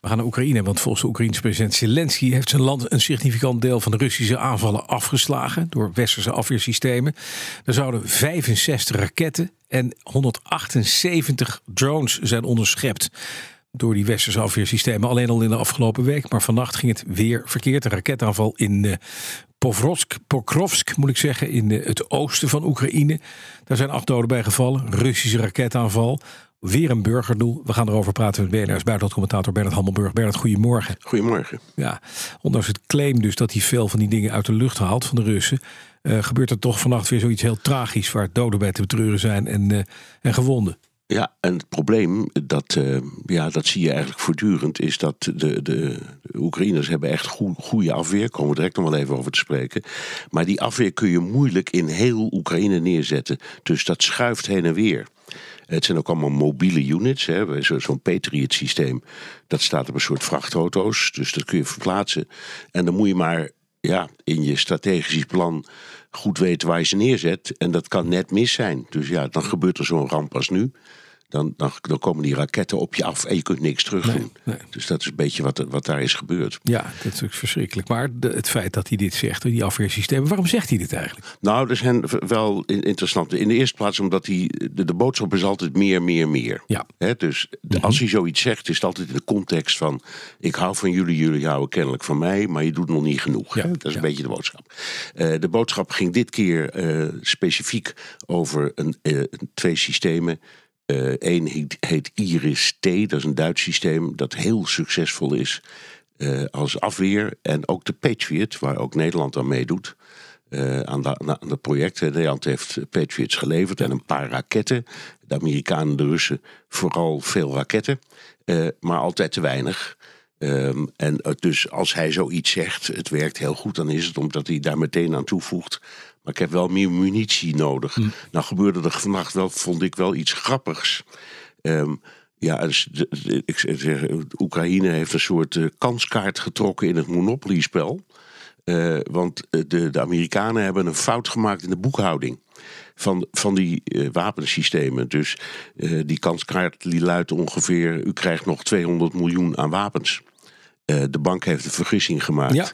We gaan naar Oekraïne, want volgens de Oekraïense president Zelensky heeft zijn land een significant deel van de Russische aanvallen afgeslagen door westerse afweersystemen. Er zouden 65 raketten en 178 drones zijn onderschept door die westerse afweersystemen. Alleen al in de afgelopen week. Maar vannacht ging het weer verkeerd. Een raketaanval in Povrovsk, Pokrovsk, moet ik zeggen, in uh, het oosten van Oekraïne. Daar zijn acht doden bij gevallen. Russische raketaanval. Weer een burgerdoel. We gaan erover praten met BNR's buitenlandcommentator Bernard Hammelburg. Bernard, goedemorgen. Goedemorgen. Ja, ondanks het claim dus dat hij veel van die dingen uit de lucht haalt van de Russen... Uh, gebeurt er toch vannacht weer zoiets heel tragisch... waar doden bij te betreuren zijn en, uh, en gewonden. Ja, en het probleem, dat, uh, ja, dat zie je eigenlijk voortdurend, is dat de, de, de Oekraïners hebben echt goed, goede afweer. Komen we direct nog wel even over te spreken. Maar die afweer kun je moeilijk in heel Oekraïne neerzetten. Dus dat schuift heen en weer. Het zijn ook allemaal mobiele units. Zo'n Patriot systeem, dat staat op een soort vrachtauto's. Dus dat kun je verplaatsen. En dan moet je maar ja, in je strategisch plan goed weten waar je ze neerzet. En dat kan net mis zijn. Dus ja, dan gebeurt er zo'n ramp als nu. Dan, dan, dan, komen die raketten op je af en je kunt niks terug doen. Nee, nee. Dus dat is een beetje wat, wat daar is gebeurd. Ja, dat is natuurlijk verschrikkelijk. Maar de, het feit dat hij dit zegt, die afweersystemen, waarom zegt hij dit eigenlijk? Nou, er zijn wel interessante. In de eerste plaats omdat hij. De, de boodschap is altijd meer, meer, meer. Ja. He, dus de, als hij zoiets zegt, is het altijd in de context van: ik hou van jullie, jullie houden kennelijk van mij, maar je doet nog niet genoeg. Ja, dat is ja. een beetje de boodschap. Uh, de boodschap ging dit keer uh, specifiek over een, uh, twee systemen. Eén uh, heet, heet, Iris T, dat is een Duits systeem dat heel succesvol is uh, als afweer. En ook de Patriot, waar ook Nederland aan meedoet. Uh, aan, de, aan het project. Nederland heeft Patriots geleverd en een paar raketten. De Amerikanen en de Russen vooral veel raketten, maar altijd te weinig. Um, en dus als hij zoiets zegt, het werkt heel goed, dan is het omdat hij daar meteen aan toevoegt. Maar ik heb wel meer munitie nodig. Hm. Nou gebeurde er vannacht wel, vond ik wel iets grappigs. Um, ja, dus de, de, ik zeg, Oekraïne heeft een soort uh, kanskaart getrokken in het Monopoly-spel. Uh, want de, de Amerikanen hebben een fout gemaakt in de boekhouding van, van die uh, wapensystemen. Dus die kanskaart die luidt ongeveer: u krijgt nog 200 miljoen aan wapens. Uh, de bank heeft een vergissing gemaakt. Ja,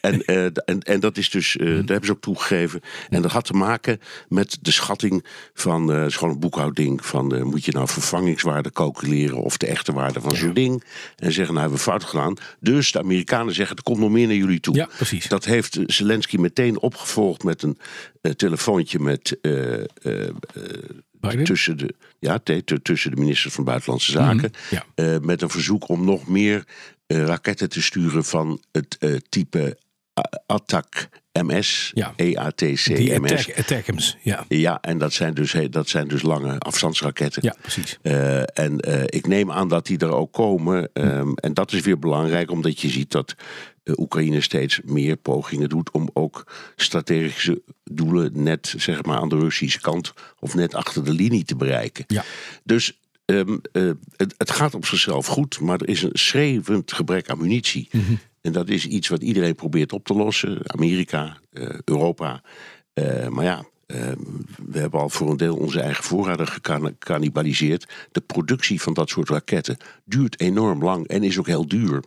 en, en, en dat is dus, daar hebben ze ook toegegeven. En dat had te maken met de schatting van, het is gewoon een boekhouding van, moet je nou vervangingswaarde calculeren of de echte waarde van zo'n ding. En zeggen, nou hebben we fout gedaan. Dus de Amerikanen zeggen, er komt nog meer naar jullie toe. Ja, precies. Dat heeft Zelensky meteen opgevolgd met een telefoontje met tussen, de, ja, tussen de minister van Buitenlandse Zaken. Mm, ja. met een verzoek om nog meer raketten te sturen van het type Attack MS, ja. Attack, attackums, ja. Ja, en dat zijn dus, dat zijn dus lange afstandsraketten. Ja, precies. Uh, en uh, ik neem aan dat die er ook komen. Um, en dat is weer belangrijk, omdat je ziet dat uh, Oekraïne steeds meer pogingen doet om ook strategische doelen net zeg maar aan de Russische kant of net achter de linie te bereiken. Ja. Dus um, het, het, gaat op zichzelf goed, maar er is een schreeuwend gebrek aan munitie. Mhm. Mm -hmm. En dat is iets wat iedereen probeert op te lossen. Amerika, uh, Europa. Uh, maar ja, uh, we hebben al voor een deel onze eigen voorraden gecannibaliseerd. De productie van dat soort raketten duurt enorm lang en is ook heel duur.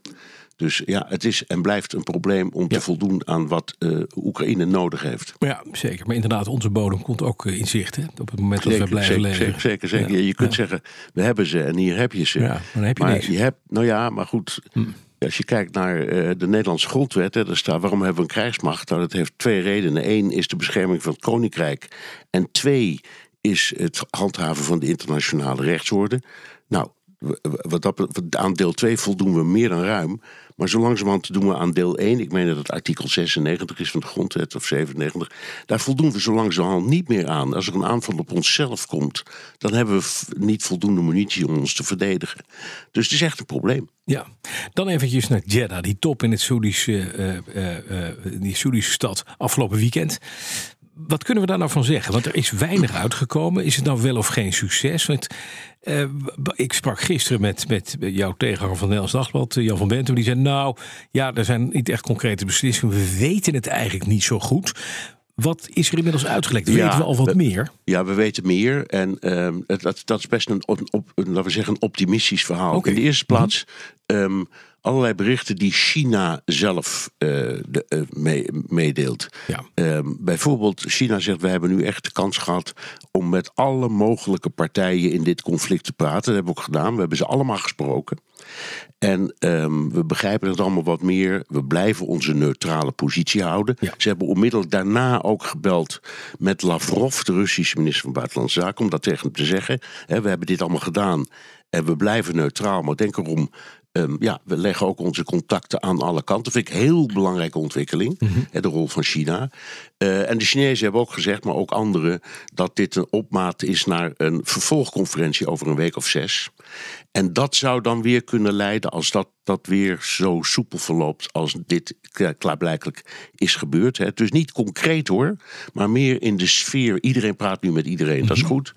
Dus ja, het is en blijft een probleem om te voldoen aan wat uh, Oekraïne nodig heeft. Maar ja, zeker. Maar inderdaad, onze bodem komt ook eh, in zicht. Hè? Op het moment dat we blijven zeker, leveren. zeker, zeker, zeker. Ja, Je kunt zeggen, we hebben ze en hier heb je ze. Ja, maar dan heb je maar niks. je hebt, nou ja, maar goed. Hm. Als je kijkt naar uh, de Nederlandse grondwet, hè, daar staat waarom hebben we een krijgsmacht? Nou, dat heeft twee redenen. Eén is de bescherming van het koninkrijk. En twee is het handhaven van de internationale rechtsorde. Nou, wat dat, aan deel 2 voldoen we meer dan ruim. Maar zo langzamerhand doen we aan deel 1, ik meen dat het artikel 96 is van de grondwet of 97, daar voldoen we zo langzamerhand niet meer aan. Als er een aanval op onszelf komt, dan hebben we niet voldoende munitie om ons te verdedigen. Dus het is echt een probleem. Ja, dan eventjes naar Jeddah, die top in het Soedische, uh, uh, die Soedische stad afgelopen weekend wat kunnen we daar nou van zeggen? Want er is weinig uitgekomen. Is het nou wel of geen succes? Want uh, ik sprak gisteren met, met jouw tegenhanger van Nederlands Dagblad, Jan van Bentum. Die zei: Nou, ja, er zijn niet echt concrete beslissingen. We weten het eigenlijk niet zo goed. Wat is er inmiddels uitgelekt? Weten we al wat meer? Ja, we weten meer. En uh, dat, dat is best een, op, laten we zeggen, een optimistisch verhaal. In de eerste plaats. Um, allerlei berichten die China zelf uh, de, uh, meedeelt. Ja. Ehm, bijvoorbeeld, China zegt: We hebben nu echt de kans gehad om met alle mogelijke partijen in dit conflict te praten. Dat hebben we ook gedaan. We hebben ze allemaal gesproken. En um, we begrijpen het allemaal wat meer. We blijven onze neutrale positie houden. Ja. Ze hebben onmiddellijk daarna ook gebeld met Lavrov, de Russische minister van Buitenlandse Zaken, om dat tegen hem te zeggen. He, we hebben dit allemaal gedaan en we blijven neutraal. Maar denk erom, Um, ja, we leggen ook onze contacten aan alle kanten. Dat vind ik een heel belangrijke ontwikkeling. Mm -hmm. De rol van China. Uh, en de Chinezen hebben ook gezegd, maar ook anderen, dat dit een opmaat is naar een vervolgconferentie over een week of zes. En dat zou dan weer kunnen leiden, als dat, dat weer zo soepel verloopt als dit klaarblijkelijk is gebeurd. Hè. Dus niet concreet hoor, maar meer in de sfeer. Iedereen praat nu met iedereen, dat is mhm. goed.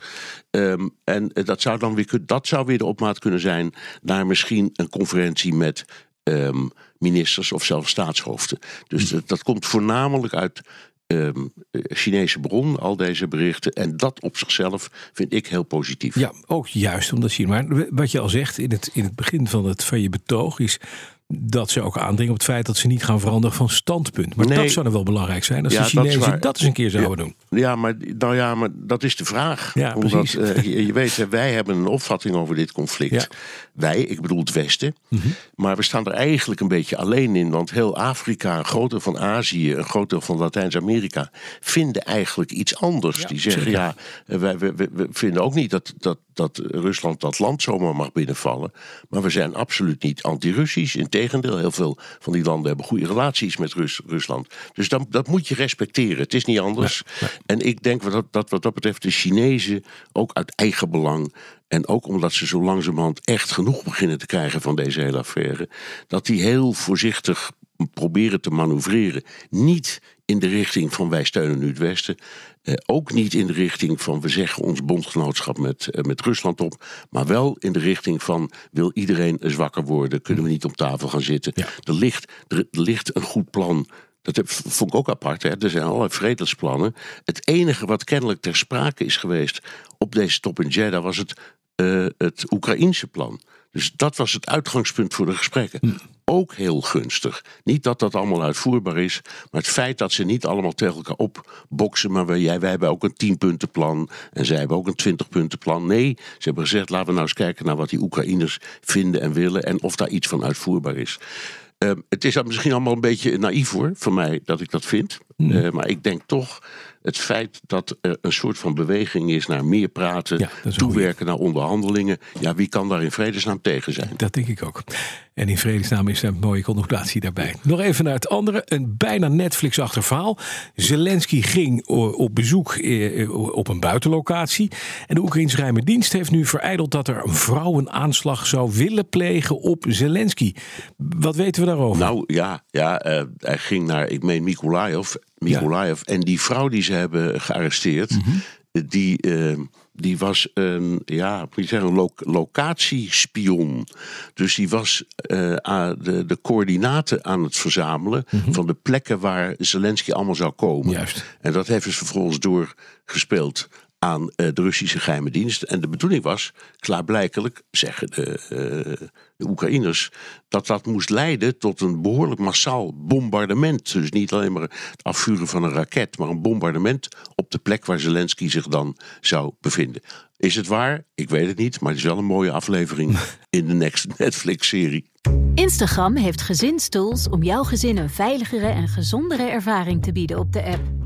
Um, en dat zou dan weer, dat zou weer de opmaat kunnen zijn naar misschien een conferentie met um, ministers of zelfs staatshoofden. Dus mhm. dat, dat komt voornamelijk uit um, Chinese bron, al deze berichten. En dat op zichzelf vind ik heel positief. Ja, ook juist omdat China. Maar wat je al zegt in het, in het begin van, het, van je betoog is dat ze ook aandringen op het feit dat ze niet gaan veranderen van standpunt. Maar dat zou dan wel belangrijk zijn als de Chinezen dat, dat, eens een keer zouden doen. Ja maar, nou ja, maar dat is de vraag. Ja, Omdat, uh, je, je, weet, wij hebben een opvatting over dit conflict. Wij, ik bedoel het Westen. Mhm. Maar we staan er eigenlijk een beetje alleen in. Want heel Afrika, een groot deel van Azië, een groot deel van Latijns-Amerika... vinden eigenlijk iets anders. Die zeggen, ja, wij, we, we, vinden ook niet dat, dat, dat Rusland dat land zomaar mag binnenvallen. Maar we zijn absoluut niet anti-Russisch Integendeel, heel veel van die landen hebben goede relaties met Rus Rusland. Dus dan, dat moet je respecteren. Het is niet anders. En ik denk dat, dat wat dat betreft de Chinezen ook uit eigen belang en ook omdat ze zo langzamerhand echt genoeg beginnen te krijgen van deze hele affaire, dat die heel voorzichtig proberen te manoeuvreren. Niet in de richting van wij steunen nu het Westen. Eh, ook niet in de richting van we zeggen ons bondgenootschap met, eh, met Rusland op. Maar wel in de richting van wil iedereen zwakker worden? Kunnen we niet op tafel gaan zitten? Er, ligt, er, ligt een goed plan. Dat vond ik ook apart. Hè? Er zijn allerlei vredesplannen. Het enige wat kennelijk ter sprake is geweest op deze top in Jeddah was het, uh, het Oekraïense plan. Dus dat was het uitgangspunt voor de gesprekken. Ook heel gunstig. Niet dat dat allemaal uitvoerbaar is, maar het feit dat ze niet allemaal tegen elkaar opboksen. Maar wij, wij hebben ook een 10-puntenplan en zij hebben ook een 20-puntenplan. Nee, ze hebben gezegd: laten we nou eens kijken naar wat die Oekraïners vinden en willen en of daar iets van uitvoerbaar is. Uh, het is misschien allemaal een beetje naïef hoor, van mij dat ik dat vind. Uh, maar ik denk toch het feit dat er een soort van beweging is naar meer praten, toewerken naar onderhandelingen. Ja, wie kan daar in vredesnaam tegen zijn? Dat denk ik ook. En in vredesnaam is een mooie connotatie daarbij. Nog even naar het andere. Een bijna Netflix-achtig verhaal. Zelensky ging op bezoek eh, op een buitenlocatie. En de Oekraïnse geheime dienst heeft nu vereideld dat er een vrouw een aanslag zou willen plegen op Zelensky. Wat weten we daarover? Nou ja, ja uh, hij ging naar, ik meen, Mykolaiv. Mykolaiv. En die vrouw die ze hebben gearresteerd, mhm. die, uh, die was een, ja, moet je zeggen, een locatiespion. Dus die was uh, de, de coördinaten aan het verzamelen mhm. van de plekken waar Zelensky allemaal zou komen. Juist. En dat heeft ze vervolgens doorgespeeld aan uh, de Russische geheime dienst. En de bedoeling was, klaarblijkelijk, zeggen de, uh, de Oekraïners, dat dat moest leiden tot een behoorlijk massaal bombardement. Dus niet alleen maar het afvuren van een raket, maar een bombardement op de plek waar Zelensky zich dan zou bevinden. Is het waar? Ik weet het niet, maar het is wel een mooie aflevering in de next Netflix-serie. Instagram heeft gezinstools om jouw gezin een veiligere en gezondere ervaring te bieden op de app.